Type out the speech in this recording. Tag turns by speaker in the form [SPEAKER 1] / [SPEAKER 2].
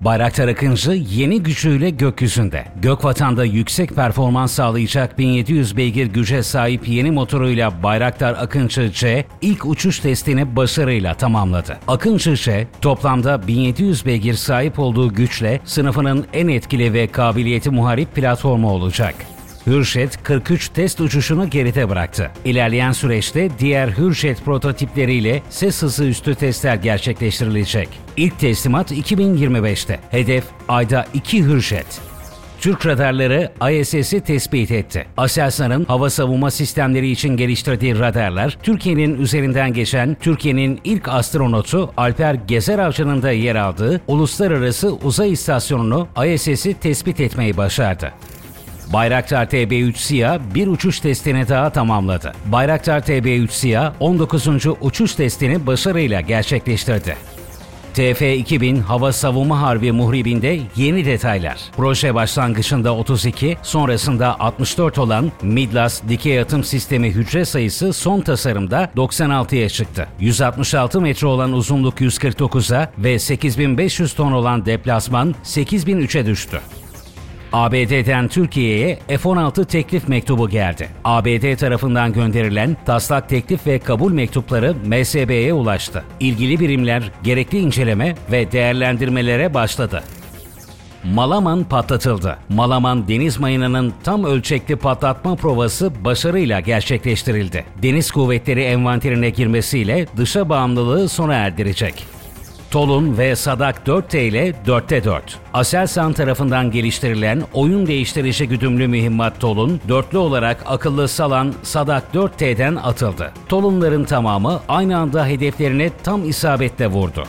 [SPEAKER 1] Bayraktar Akıncı yeni gücüyle gökyüzünde. Gökvatan'da yüksek performans sağlayacak 1700 beygir güce sahip yeni motoruyla Bayraktar Akıncı C ilk uçuş testini başarıyla tamamladı. Akıncı C toplamda 1700 beygir sahip olduğu güçle sınıfının en etkili ve kabiliyeti muharip platformu olacak. Hürjet 43 test uçuşunu geride bıraktı. İlerleyen süreçte diğer Hürjet prototipleriyle ses hızı üstü testler gerçekleştirilecek. İlk teslimat 2025'te. Hedef ayda 2 Hürjet. Türk radarları ISS'i tespit etti. Aselsan'ın hava savunma sistemleri için geliştirdiği radarlar, Türkiye'nin üzerinden geçen Türkiye'nin ilk astronotu Alper Gezer Avcı'nın da yer aldığı Uluslararası Uzay İstasyonu'nu ISS'i tespit etmeyi başardı. Bayraktar TB3 SİHA bir uçuş testini daha tamamladı. Bayraktar TB3 SİHA 19. uçuş testini başarıyla gerçekleştirdi. TF-2000 Hava Savunma Harbi muhribinde yeni detaylar. Proje başlangıcında 32, sonrasında 64 olan Midlas dikey atım sistemi hücre sayısı son tasarımda 96'ya çıktı. 166 metre olan uzunluk 149'a ve 8500 ton olan deplasman 8003'e düştü. ABD'den Türkiye'ye F-16 teklif mektubu geldi. ABD tarafından gönderilen taslak teklif ve kabul mektupları MSB'ye ulaştı. İlgili birimler gerekli inceleme ve değerlendirmelere başladı. Malaman patlatıldı. Malaman deniz mayınının tam ölçekli patlatma provası başarıyla gerçekleştirildi. Deniz kuvvetleri envanterine girmesiyle dışa bağımlılığı sona erdirecek. Tolun ve Sadak 4T ile 4'te 4. Aselsan tarafından geliştirilen oyun değiştirici güdümlü mühimmat Tolun, dörtlü olarak akıllı salan Sadak 4T'den atıldı. Tolunların tamamı aynı anda hedeflerine tam isabetle vurdu.